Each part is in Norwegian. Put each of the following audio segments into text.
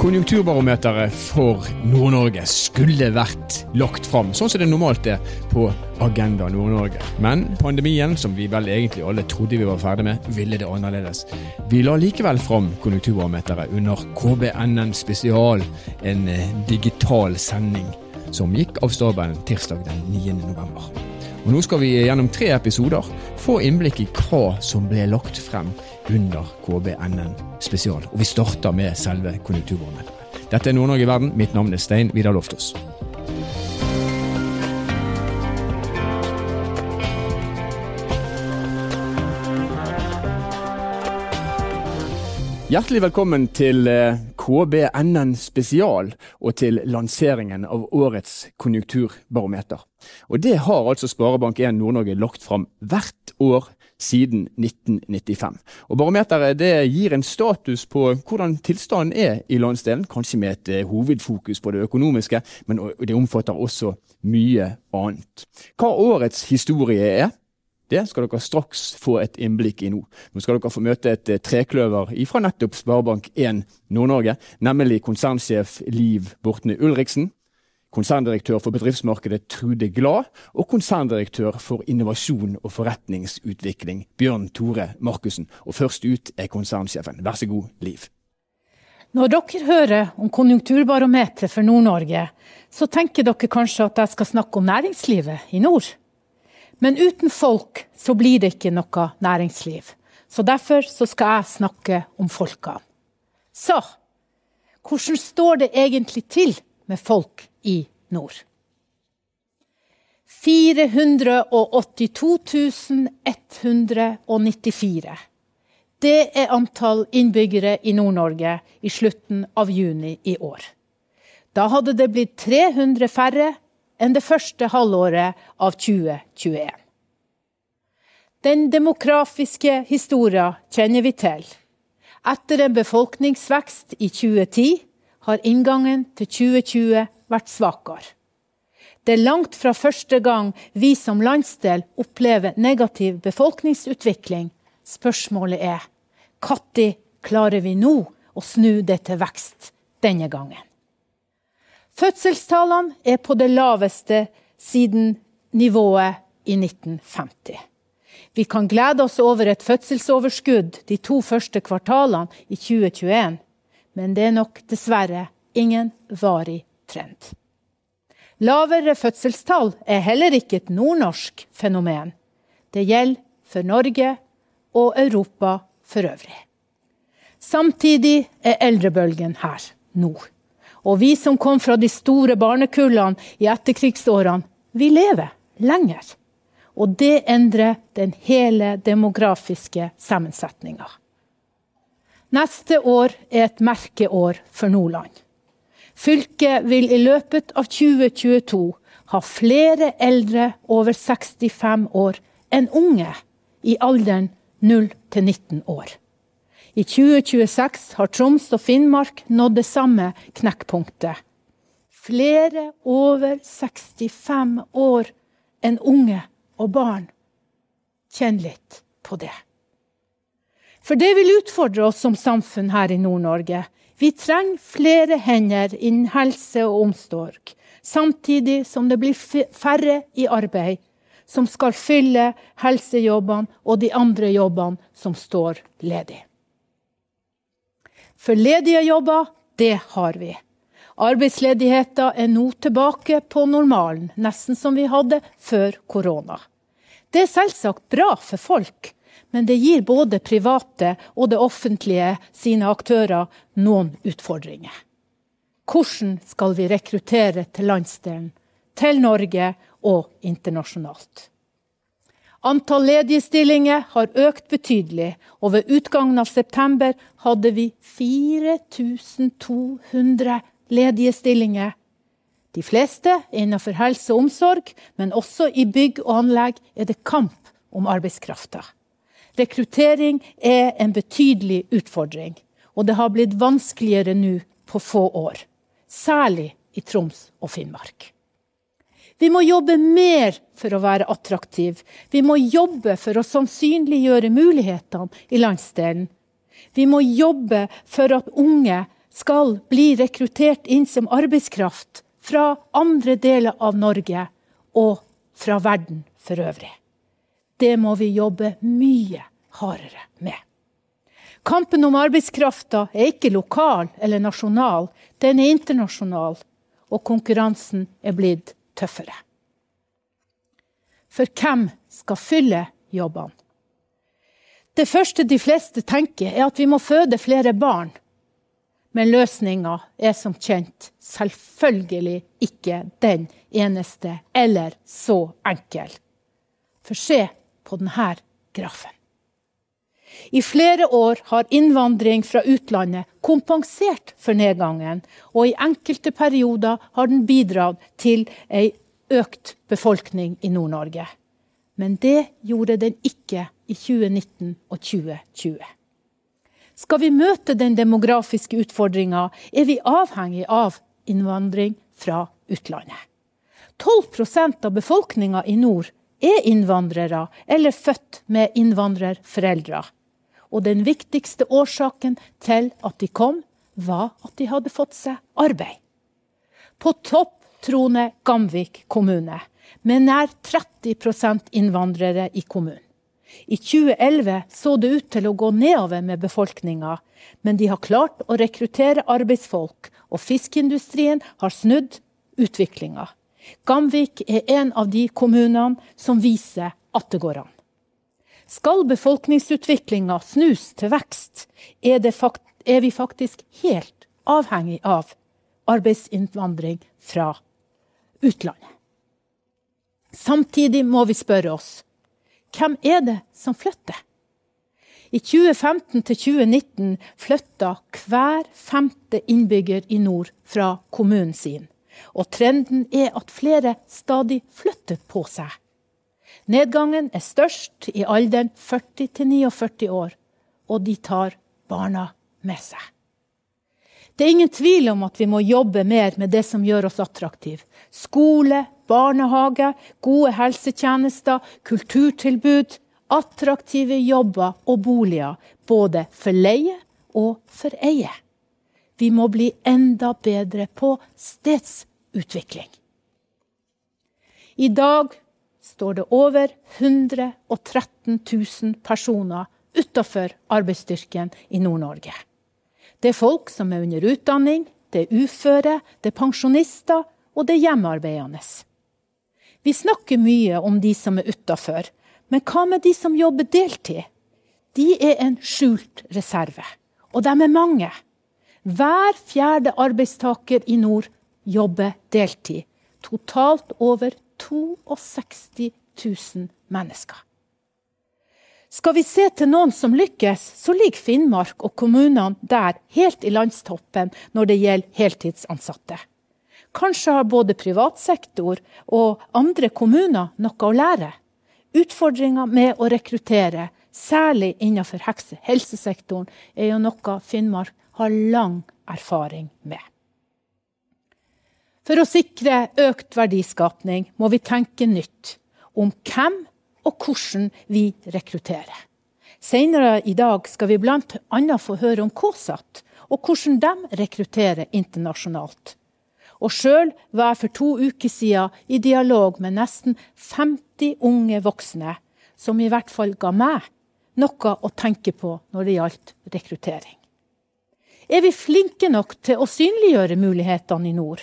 Konjunkturbarometeret for Nord-Norge skulle vært lagt fram, sånn som det normalt er på Agenda Nord-Norge. Men pandemien, som vi vel egentlig alle trodde vi var ferdig med, ville det annerledes. Vi la likevel fram Konjunkturbarometeret under KBNN Spesial, en eh, digital sending som gikk av stabelen tirsdag den 9. november. Og Nå skal vi gjennom tre episoder få innblikk i hva som ble lagt frem under KBNN spesial. Og vi starter med selve konjunkturbarometeret. Dette er Nord-Norge i verden. Mitt navn er Stein Vidar Loftaas. Hjertelig velkommen til eh, KBNN spesial og til lanseringen av årets konjunkturbarometer. Og Det har altså Sparebank1 Nord-Norge lagt fram hvert år siden 1995. Og Barometeret det gir en status på hvordan tilstanden er i landsdelen, kanskje med et eh, hovedfokus på det økonomiske, men det omfatter også mye annet. Hva årets historie er, det skal dere straks få et innblikk i nå. Nå skal dere få møte et eh, trekløver fra nettopp Sparebank1 Nord-Norge, nemlig konsernsjef Liv Bortne Ulriksen, konserndirektør for bedriftsmarkedet Trude Glad og konserndirektør for innovasjon og forretningsutvikling Bjørn Tore Markussen. Og først ut er konsernsjefen. Vær så god, Liv. Når dere hører om konjunkturbarometeret for Nord-Norge, så tenker dere kanskje at jeg skal snakke om næringslivet i nord. Men uten folk så blir det ikke noe næringsliv. Så derfor så skal jeg snakke om folka. Så hvordan står det egentlig til med folk i nord. 482 194. Det er antall innbyggere i Nord-Norge i slutten av juni i år. Da hadde det blitt 300 færre enn det første halvåret av 2021. Den demografiske historien kjenner vi til. Etter en befolkningsvekst i 2010 har inngangen til 2020 vært svakere. Det er langt fra første gang vi som landsdel opplever negativ befolkningsutvikling. Spørsmålet er når klarer vi nå å snu det til vekst denne gangen? Fødselstallene er på det laveste siden nivået i 1950. Vi kan glede oss over et fødselsoverskudd de to første kvartalene i 2021, men det er nok dessverre ingen varig trend. Lavere fødselstall er heller ikke et nordnorsk fenomen. Det gjelder for Norge og Europa for øvrig. Samtidig er eldrebølgen her nå. Og vi som kom fra de store barnekullene i etterkrigsårene, vi lever lenger. Og det endrer den hele demografiske sammensetninga. Neste år er et merkeår for Nordland. Fylket vil i løpet av 2022 ha flere eldre over 65 år enn unge i alderen 0 til 19 år. I 2026 har Troms og Finnmark nådd det samme knekkpunktet. Flere over 65 år enn unge og barn. Kjenn litt på det. For det vil utfordre oss som samfunn her i Nord-Norge vi trenger flere hender innen helse og omsorg, samtidig som det blir færre i arbeid som skal fylle helsejobbene og de andre jobbene som står ledig. For ledige jobber, det har vi. Arbeidsledigheten er nå tilbake på normalen, nesten som vi hadde før korona. Det er selvsagt bra for folk, men det gir både private og det offentlige sine aktører noen utfordringer. Hvordan skal vi rekruttere til landsdelen, til Norge og internasjonalt? Antall ledige stillinger har økt betydelig, og ved utgangen av september hadde vi 4200 ledige stillinger. De fleste innenfor helse og omsorg, men også i bygg og anlegg er det kamp om arbeidskrafta. Rekruttering er en betydelig utfordring, og det har blitt vanskeligere nå på få år. Særlig i Troms og Finnmark. Vi må jobbe mer for å være attraktiv. Vi må jobbe for å sannsynliggjøre mulighetene i landsdelen. Vi må jobbe for at unge skal bli rekruttert inn som arbeidskraft fra andre deler av Norge og fra verden for øvrig. Det må vi jobbe mye hardere med. Kampen om arbeidskrafta er ikke lokal eller nasjonal, den er internasjonal, og konkurransen er blitt tøffere. For hvem skal fylle jobbene? Det første de fleste tenker, er at vi må føde flere barn. Men løsninga er som kjent selvfølgelig ikke den eneste eller så enkel. For se på denne grafen. I flere år har innvandring fra utlandet kompensert for nedgangen, og i enkelte perioder har den bidratt til ei økt befolkning i Nord-Norge. Men det gjorde den ikke i 2019 og 2020. Skal vi møte den demografiske utfordringa, er vi avhengig av innvandring fra utlandet. 12% av befolkninga i nord er innvandrere eller født med innvandrerforeldre. Og den viktigste årsaken til at de kom, var at de hadde fått seg arbeid. På topp troner Gamvik kommune, med nær 30% innvandrere i kommunen. I 2011 så det ut til å gå nedover med befolkninga, men de har klart å rekruttere arbeidsfolk, og fiskeindustrien har snudd utviklinga. Gamvik er en av de kommunene som viser at det går an. Skal befolkningsutviklinga snus til vekst, er, er, vi faktisk helt avhengig av arbeidsinnvandring fra utlandet. Samtidig må vi spørre oss hvem er det som flytter? I 2015 til 2019 flytta hver femte innbygger i nord fra kommunen sin. Og trenden er at flere stadig flytter på seg. Nedgangen er størst i alderen 40 til 49 år, og de tar barna med seg. Det er ingen tvil om at vi må jobbe mer med det som gjør oss attraktive. Skole, barnehage, gode helsetjenester, kulturtilbud, attraktive jobber og boliger. Både for leie og for eie. Vi må bli enda bedre på stedsutvikling. I dag står det over 113 000 personer utafor arbeidsstyrken i Nord-Norge. Det er folk som er under utdanning, det er uføre, det er pensjonister, og det er hjemmearbeidende. Vi snakker mye om de som er utafor, men hva med de som jobber deltid? De er en skjult reserve, og de er mange. Hver fjerde arbeidstaker i nord jobber deltid. Totalt over 62 000 mennesker. Skal vi se til noen som lykkes, så ligger Finnmark og kommunene der helt i landstoppen når det gjelder heltidsansatte. Kanskje har både privat sektor og andre kommuner noe å lære. Utfordringa med å rekruttere, særlig innenfor helsesektoren, er jo noe Finnmark har lang erfaring med. For å sikre økt verdiskapning må vi tenke nytt om hvem og hvordan vi rekrutterer. Senere i dag skal vi bl.a. få høre om KSAT, og hvordan de rekrutterer internasjonalt. Og sjøl var jeg for to uker siden i dialog med nesten 50 unge voksne, som i hvert fall ga meg noe å tenke på når det gjaldt rekruttering. Er vi flinke nok til å synliggjøre mulighetene i nord?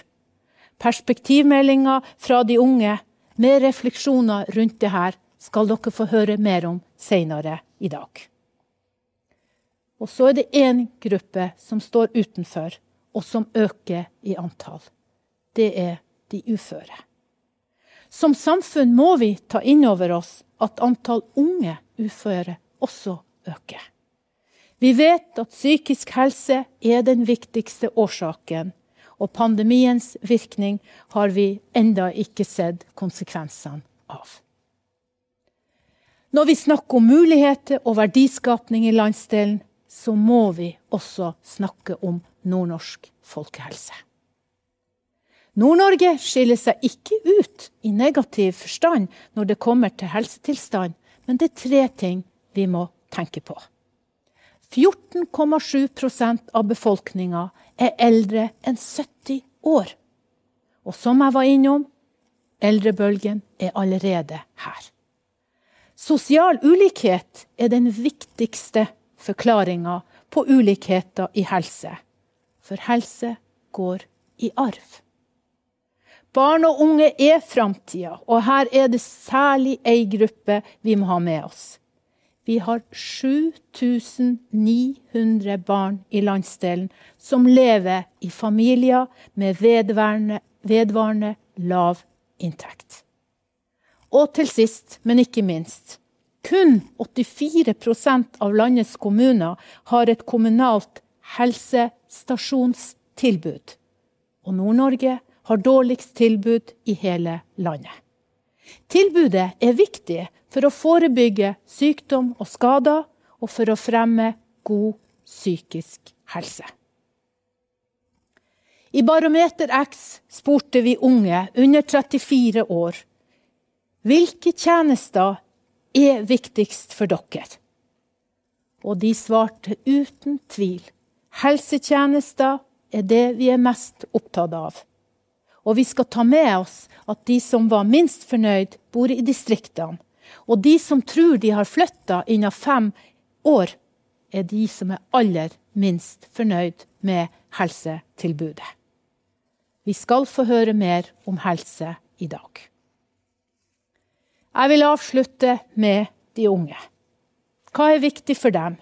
Perspektivmeldinga fra de unge med refleksjoner rundt det her skal dere få høre mer om seinere i dag. Og så er det én gruppe som står utenfor, og som øker i antall. Det er de uføre. Som samfunn må vi ta inn over oss at antall unge uføre også øker. Vi vet at psykisk helse er den viktigste årsaken og pandemiens virkning har vi enda ikke sett konsekvensene av. Når vi snakker om muligheter og verdiskapning i landsdelen, så må vi også snakke om nordnorsk folkehelse. Nord-Norge skiller seg ikke ut i negativ forstand når det kommer til helsetilstand, men det er tre ting vi må tenke på. 14,7% av befolkninga er eldre enn 70 år. Og som jeg var innom, eldrebølgen er allerede her. Sosial ulikhet er den viktigste forklaringa på ulikheter i helse. For helse går i arv. Barn og unge er framtida, og her er det særlig ei gruppe vi må ha med oss. Vi har 7900 barn i landsdelen som lever i familier med vedvarende, vedvarende lav inntekt. Og til sist, men ikke minst, kun 84% av landets kommuner har et kommunalt helsestasjonstilbud. Og Nord-Norge har dårligst tilbud i hele landet. Tilbudet er viktig for å forebygge sykdom og skader, og for å fremme god psykisk helse. I Barometer X spurte vi unge under 34 år hvilke tjenester er viktigst for dere. Og de svarte uten tvil helsetjenester er det vi er mest opptatt av. Og vi skal ta med oss at de som var minst fornøyd, bor i distriktene. Og de som tror de har flytta innen fem år, er de som er aller minst fornøyd med helsetilbudet. Vi skal få høre mer om helse i dag. Jeg vil avslutte med de unge. Hva er viktig for dem?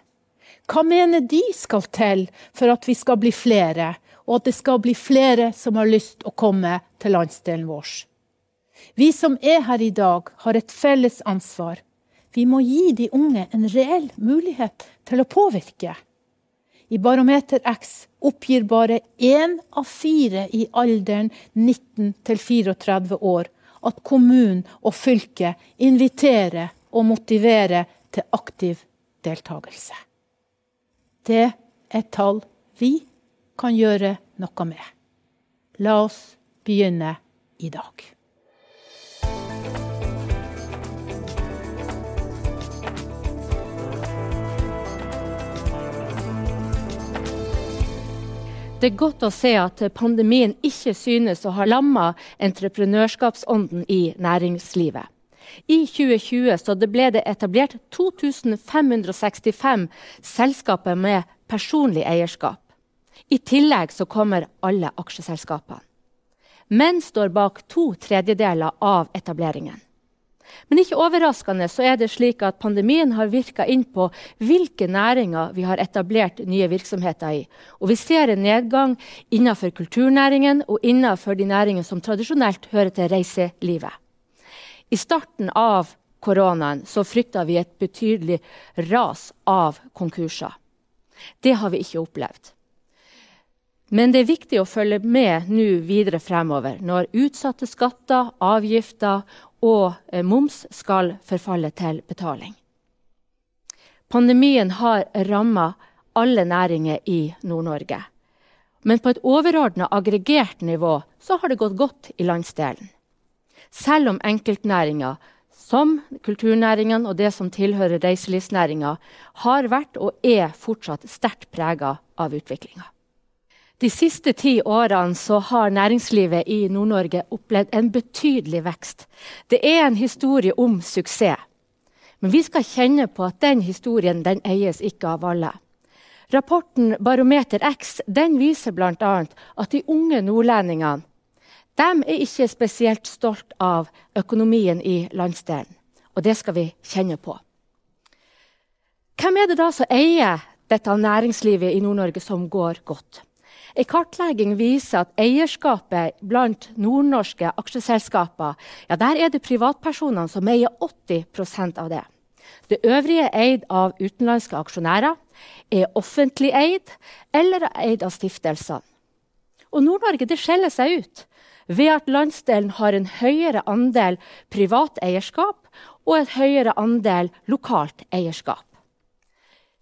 Hva mener de skal til for at vi skal bli flere, og at det skal bli flere som har lyst å komme til landsdelen vår. Vi som er her i dag, har et felles ansvar. Vi må gi de unge en reell mulighet til å påvirke. I Barometer X oppgir bare én av fire i alderen 19 til 34 år at kommunen og fylket inviterer og motiverer til aktiv deltakelse. Det er tall vi kan gjøre noe med. La oss begynne i dag. Det er godt å se at pandemien ikke synes å ha lamma entreprenørskapsånden i næringslivet. I 2020 ble det etablert 2565 selskaper med personlig eierskap. I tillegg så kommer alle aksjeselskapene. Menn står bak to tredjedeler av etableringen. Men ikke overraskende så er det slik at pandemien har virka inn på hvilke næringer vi har etablert nye virksomheter i. Og vi ser en nedgang innenfor kulturnæringen og innenfor de næringene som tradisjonelt hører til reiselivet. I starten av koronaen så frykta vi et betydelig ras av konkurser. Det har vi ikke opplevd. Men det er viktig å følge med nå videre fremover, når utsatte skatter, avgifter og eh, moms skal forfalle til betaling. Pandemien har ramma alle næringer i Nord-Norge. Men på et overordna aggregert nivå så har det gått godt i landsdelen. Selv om enkeltnæringer, som kulturnæringen og det som tilhører reiselivsnæringa, har vært og er fortsatt sterkt prega av utviklinga. De siste ti årene har næringslivet i Nord-Norge opplevd en betydelig vekst. Det er en historie om suksess. Men vi skal kjenne på at den historien den eies ikke av alle. Rapporten Barometer X den viser bl.a. at de unge nordlendingene de er ikke spesielt stolt av økonomien i landsdelen. Og det skal vi kjenne på. Hvem er det da som eier dette næringslivet i Nord-Norge som går godt? En kartlegging viser at eierskapet blant nordnorske aksjeselskaper ja, der er det privatpersonene som eier 80% av det. Det øvrige er eid av utenlandske aksjonærer, er offentlig eid eller er eid av stiftelsene. Og Nord-Norge skjeller seg ut ved at landsdelen har en høyere andel privat eierskap og en høyere andel lokalt eierskap.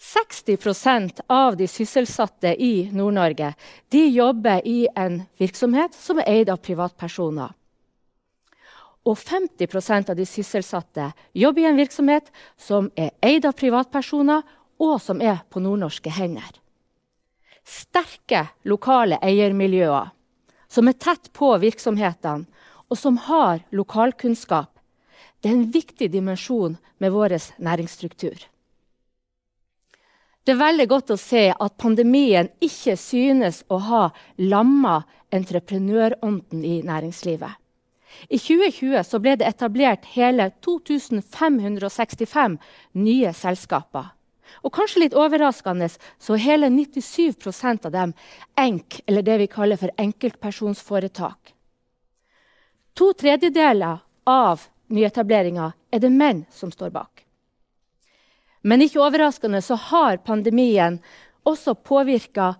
60% av de sysselsatte i Nord-Norge jobber i en virksomhet som er eid av privatpersoner. Og 50% av de sysselsatte jobber i en virksomhet som er eid av privatpersoner og som er på nordnorske hender. Sterke lokale eiermiljøer som er tett på virksomhetene, og som har lokalkunnskap, det er en viktig dimensjon med vår næringsstruktur. Det er veldig godt å se at pandemien ikke synes å ha lamma entreprenørånden i næringslivet. I 2020 ble det etablert hele 2565 nye selskaper. Og kanskje litt overraskende så er hele 97% av dem enk, eller det vi kaller for enkeltpersonsforetak. To tredjedeler av nyetableringa er det menn som står bak. Men ikke overraskende så har pandemien også påvirka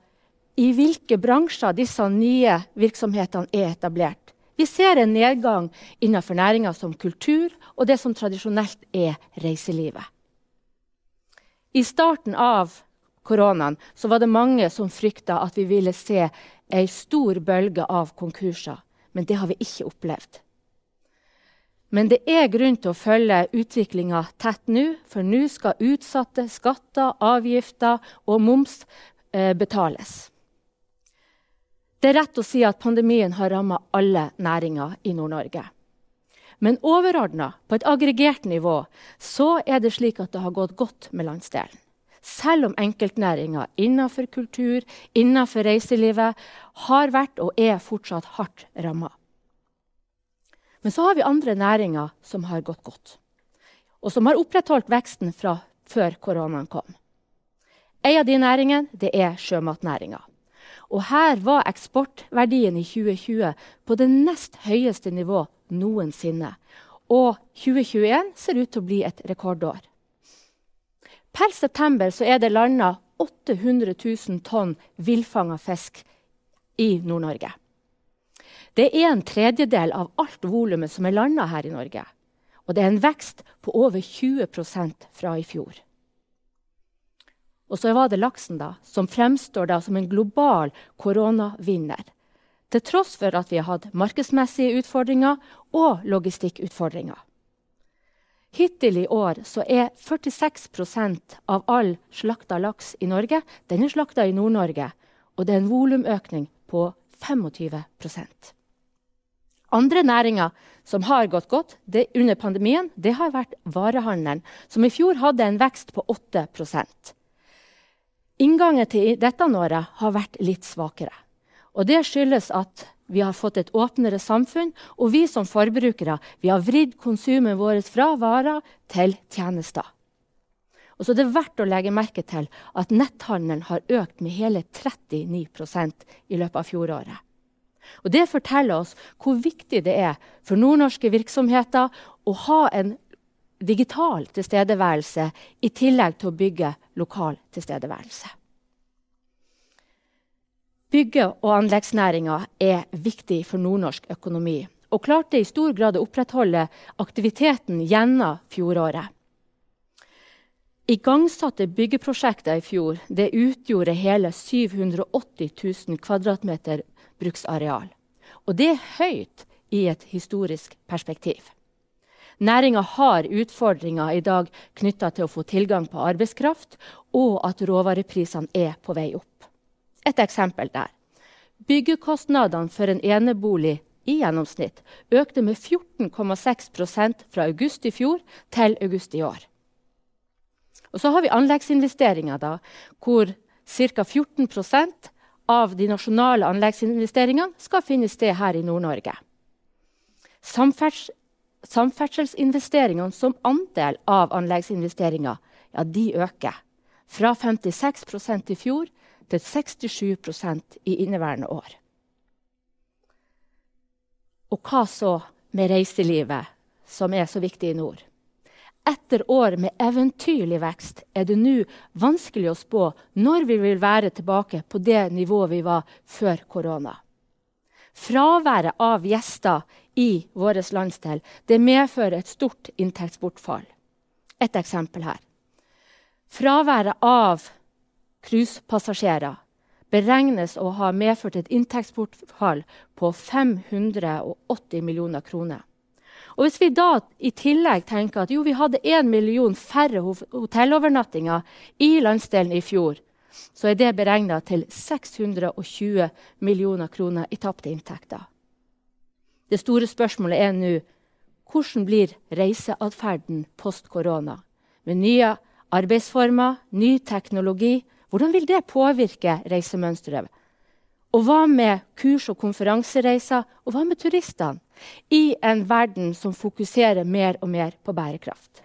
i hvilke bransjer disse nye virksomhetene er etablert. Vi ser en nedgang innenfor næringer som kultur og det som tradisjonelt er reiselivet. I starten av koronaen var det mange som frykta at vi ville se ei stor bølge av konkurser. Men det har vi ikke opplevd. Men det er grunn til å følge utviklinga tett nå, for nå skal utsatte skatter, avgifter og moms eh, betales. Det er rett å si at pandemien har ramma alle næringer i Nord-Norge. Men overordna, på et aggregert nivå, så er det slik at det har gått godt med landsdelen. Selv om enkeltnæringer innenfor kultur, innenfor reiselivet, har vært og er fortsatt hardt ramma. Men så har vi andre næringer som har gått godt, og som har opprettholdt veksten fra før koronaen kom. En av de næringene er sjømatnæringa. Og her var eksportverdien i 2020 på det nest høyeste nivå noensinne. Og 2021 ser ut til å bli et rekordår. Per september er det landa 800 000 tonn villfanga fisk i Nord-Norge. Det er en tredjedel av alt volumet som er landa her i Norge. Og det er en vekst på over 20% fra i fjor. Og så var det laksen, da, som fremstår da som en global koronavinner. Til tross for at vi har hatt markedsmessige utfordringer og logistikkutfordringer. Hittil i år er 46% av all slakta laks i Norge den er slakta i Nord-Norge. Og det er en volumøkning på 25 andre næringer som har gått godt det, under pandemien, det har vært varehandelen, som i fjor hadde en vekst på 8% Inngangen til dette året har vært litt svakere. Og det skyldes at vi har fått et åpnere samfunn, og vi som forbrukere vi har vridd konsumet vårt fra varer til tjenester. Og så er det verdt å legge merke til at netthandelen har økt med hele 39% i løpet av fjoråret. Og Det forteller oss hvor viktig det er for nordnorske virksomheter å ha en digital tilstedeværelse i tillegg til å bygge lokal tilstedeværelse. Bygge- og anleggsnæringa er viktig for nordnorsk økonomi og klarte i stor grad å opprettholde aktiviteten gjennom fjoråret. Igangsatte byggeprosjekter i fjor det utgjorde hele 780 000 kvadratmeter bruksareal. Og det er høyt i et historisk perspektiv. Næringa har utfordringer i dag knytta til å få tilgang på arbeidskraft, og at råvareprisene er på vei opp. Et eksempel der. Byggekostnadene for en enebolig i gjennomsnitt økte med 14,6 fra august i fjor til august i år. Og så har vi anleggsinvesteringer, da, hvor ca. 14% av de nasjonale anleggsinvesteringene skal finne sted her i Nord-Norge. Samferds samferdselsinvesteringene som andel av anleggsinvesteringer ja, de øker. Fra 56% i fjor til 67% i inneværende år. Og hva så med reiselivet, som er så viktig i nord? Etter år med eventyrlig vekst er det nå vanskelig å spå når vi vil være tilbake på det nivået vi var før korona. Fraværet av gjester i vår landsdel medfører et stort inntektsbortfall. Et eksempel her. Fraværet av cruisepassasjerer beregnes å ha medført et inntektsbortfall på 580 millioner kroner. Og Hvis vi da i tillegg tenker at jo, vi hadde én million færre hotellovernattinger i landsdelen i fjor, så er det beregna til 620 millioner kroner i tapte inntekter. Det store spørsmålet er nå hvordan blir reiseatferden post korona? Med nye arbeidsformer, ny teknologi. Hvordan vil det påvirke reisemønsteret? Og hva med kurs- og konferansereiser? Og hva med turistene? I en verden som fokuserer mer og mer på bærekraft.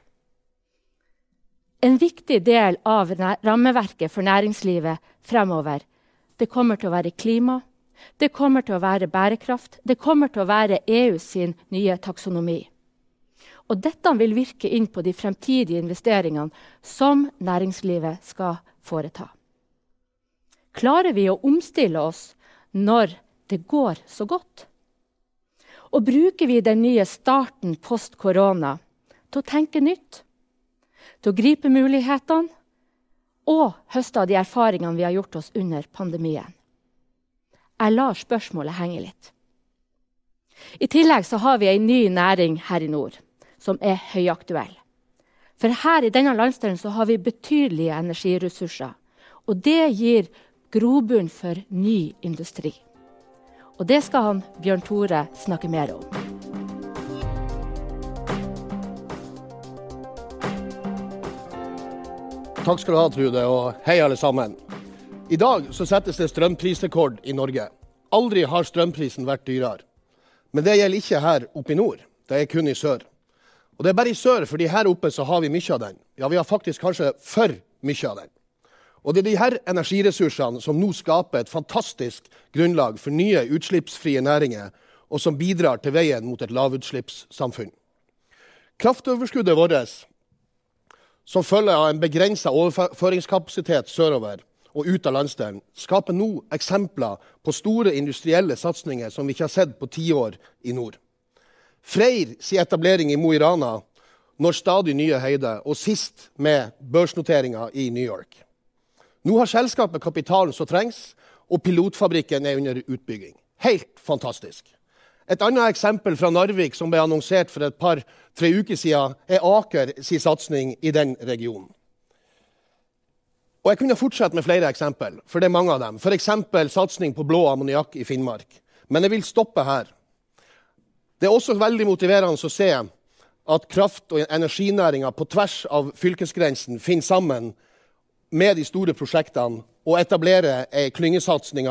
En viktig del av rammeverket for næringslivet fremover det kommer til å være klima, det kommer til å være bærekraft, det kommer til å være EU sin nye taksonomi. Og dette vil virke inn på de fremtidige investeringene som næringslivet skal foreta. Klarer vi å omstille oss når det går så godt? Og bruker vi den nye starten post korona til å tenke nytt? Til å gripe mulighetene og høste av de erfaringene vi har gjort oss under pandemien? Jeg lar spørsmålet henge litt. I tillegg så har vi ei ny næring her i nord som er høyaktuell. For her i denne landsdelen så har vi betydelige energiressurser. Og det gir grobunn for ny industri. Og det skal han Bjørn Tore snakke mer om. Takk skal du ha, Trude, og hei, alle sammen. I dag så settes det strømprisrekord i Norge. Aldri har strømprisen vært dyrere. Men det gjelder ikke her oppe i nord, det er kun i sør. Og det er bare i sør, fordi her oppe så har vi mye av den. Ja, vi har faktisk kanskje for mye av den. Og det er de her energiressursene som nå skaper et fantastisk grunnlag for nye utslippsfrie næringer, og som bidrar til veien mot et lavutslippssamfunn. Kraftoverskuddet vårt, som følger av en begrensa overføringskapasitet sørover, og ut av landsdelen, skaper nå eksempler på store industrielle satsinger som vi ikke har sett på tiår i nord. Freyr sin etablering i Mo i Rana når stadig nye høyder, og sist med børsnoteringa i New York. Nå har selskapet kapitalen som trengs, og pilotfabrikken er under utbygging. Helt fantastisk. Et annet eksempel fra Narvik som ble annonsert for et par-tre uker siden, er Aker sin satsing i den regionen. Og Jeg kunne fortsette med flere eksempel, for det er mange av dem. F.eks. satsing på blå ammoniakk i Finnmark. Men jeg vil stoppe her. Det er også veldig motiverende å se at kraft- og energinæringa på tvers av fylkesgrensen finner sammen med de store prosjektene og etablere ei klyngesatsing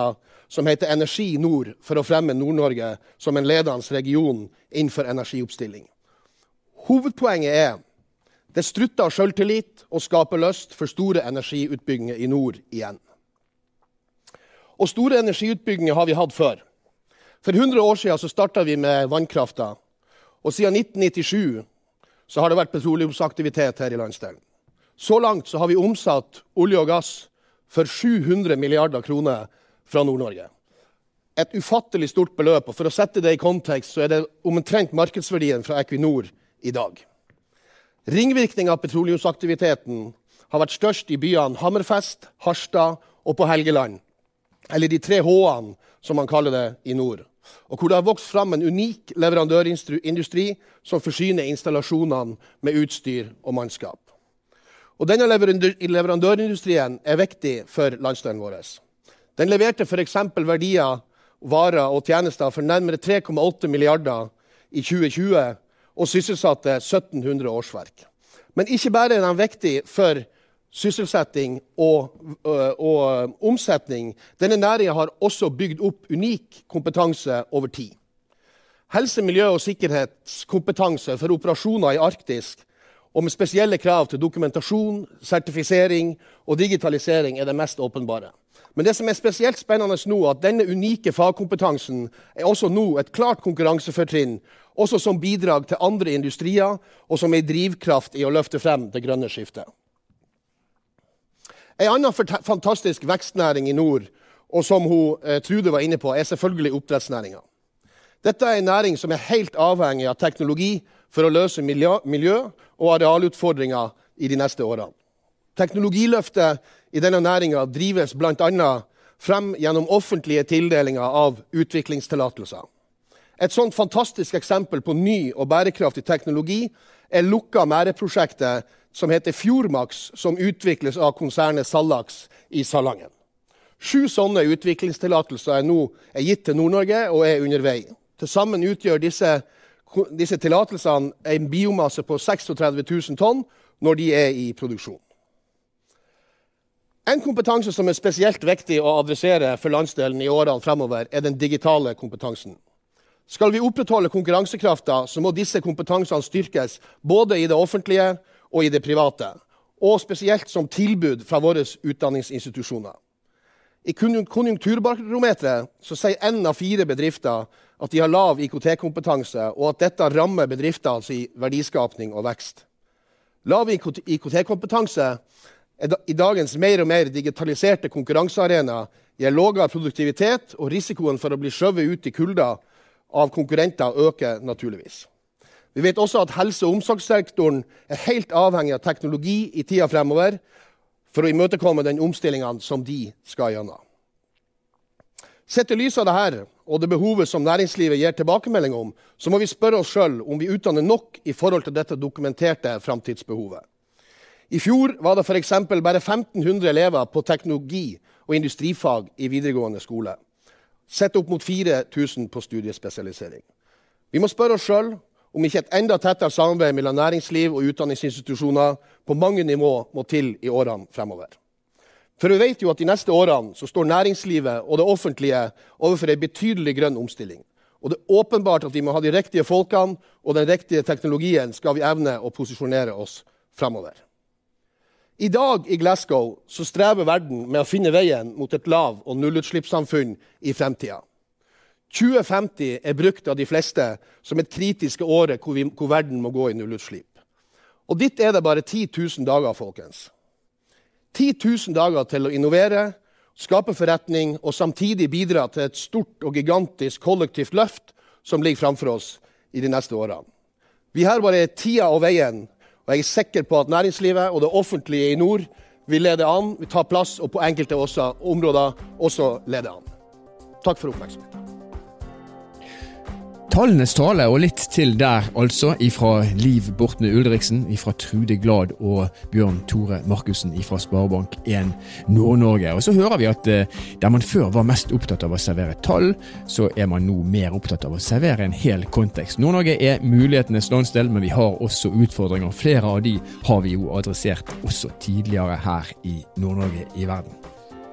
som heter Energi Nord, for å fremme Nord-Norge som en ledende region innenfor energioppstilling. Hovedpoenget er det strutter av selvtillit og skaper lyst for store energiutbygginger i nord igjen. Og store energiutbygginger har vi hatt før. For 100 år siden starta vi med vannkrafta. Og siden 1997 så har det vært petroleumsaktivitet her i landsdelen. Så langt så har vi omsatt olje og gass for 700 milliarder kroner fra Nord-Norge. Et ufattelig stort beløp. og For å sette det i kontekst så er det omtrent markedsverdien fra Equinor i dag. Ringvirkninga av petroleumsaktiviteten har vært størst i byene Hammerfest, Harstad og på Helgeland. Eller de tre H-ene, som man kaller det i nord. Og hvor det har vokst fram en unik leverandørindustri som forsyner installasjonene med utstyr og mannskap. Og Denne leverandørindustrien er viktig for landsdelen vår. Den leverte f.eks. verdier, varer og tjenester for nærmere 3,8 milliarder i 2020 og sysselsatte 1700 årsverk. Men ikke bare er de viktige for sysselsetting og, og, og omsetning. Denne næringa har også bygd opp unik kompetanse over tid. Helse, miljø og sikkerhetskompetanse for operasjoner i Arktis og med spesielle krav til dokumentasjon, sertifisering og digitalisering er det mest åpenbare. Men det som er spesielt spennende nå, er at denne unike fagkompetansen er også nå et klart konkurransefortrinn også som bidrag til andre industrier og som ei drivkraft i å løfte frem det grønne skiftet. En annen fantastisk vekstnæring i nord, og som hun, eh, Trude var inne på, er selvfølgelig oppdrettsnæringa. Dette er en næring som er helt avhengig av teknologi for å løse miljø-, og arealutfordringer i de neste årene. Teknologiløftet i denne næringa drives bl.a. frem gjennom offentlige tildelinger av utviklingstillatelser. Et sånt fantastisk eksempel på ny og bærekraftig teknologi er lukka mæreprosjektet som heter Fjordmax, som utvikles av konsernet Sallaks i Salangen. Sju sånne utviklingstillatelser er nå er gitt til Nord-Norge og er under vei. Til sammen utgjør disse, disse tillatelsene en biomasse på 36 000 tonn når de er i produksjon. En kompetanse som er spesielt viktig å adressere for landsdelen i årene fremover, er den digitale kompetansen. Skal vi opprettholde konkurransekrafta, så må disse kompetansene styrkes både i det offentlige og i det private, og spesielt som tilbud fra våre utdanningsinstitusjoner. I Konjunkturbarometeret sier én av fire bedrifter at de har lav IKT-kompetanse, og at dette rammer bedrifter i verdiskapning og vekst. Lav IKT-kompetanse i dagens mer og mer digitaliserte konkurransearena gir lavere produktivitet, og risikoen for å bli skjøvet ut i kulda av konkurrenter øker naturligvis. Vi vet også at helse- og omsorgssektoren er helt avhengig av teknologi i tida fremover for å imøtekomme den omstillingene som de skal gjennom. Sett i lys av dette og det behovet som næringslivet gir tilbakemelding om, så må vi spørre oss sjøl om vi utdanner nok i forhold til dette dokumenterte framtidsbehovet. I fjor var det f.eks. bare 1500 elever på teknologi og industrifag i videregående skole. Sett opp mot 4000 på studiespesialisering. Vi må spørre oss sjøl om ikke et enda tettere samarbeid mellom næringsliv og utdanningsinstitusjoner på mange nivå må til i årene fremover. For vi vet jo at de neste årene så står næringslivet og det offentlige overfor en betydelig grønn omstilling. Og det er åpenbart at vi må ha de riktige folkene og den riktige teknologien skal vi evne å posisjonere oss fremover. I dag i Glasgow så strever verden med å finne veien mot et lav- og nullutslippssamfunn i fremtida. 2050 er brukt av de fleste som et kritisk året hvor, hvor verden må gå i nullutslipp. Og dit er det bare 10 000 dager, folkens. 10 000 dager til å innovere, skape forretning og samtidig bidra til et stort og gigantisk kollektivt løft som ligger framfor oss i de neste årene. Vi har bare tida og veien, og jeg er sikker på at næringslivet og det offentlige i nord vil lede an, vil ta plass og på enkelte også, områder også lede an. Takk for oppmerksomheten. Tallenes tale, og litt til der, altså, ifra Liv Bortne Ulriksen, ifra Trude Glad og Bjørn Tore Markussen ifra Sparebank1 Nord-Norge. Og så hører vi at eh, der man før var mest opptatt av å servere tall, så er man nå mer opptatt av å servere en hel kontekst. Nord-Norge er mulighetenes landsdel, men vi har også utfordringer. Flere av de har vi jo adressert også tidligere her i Nord-Norge i verden.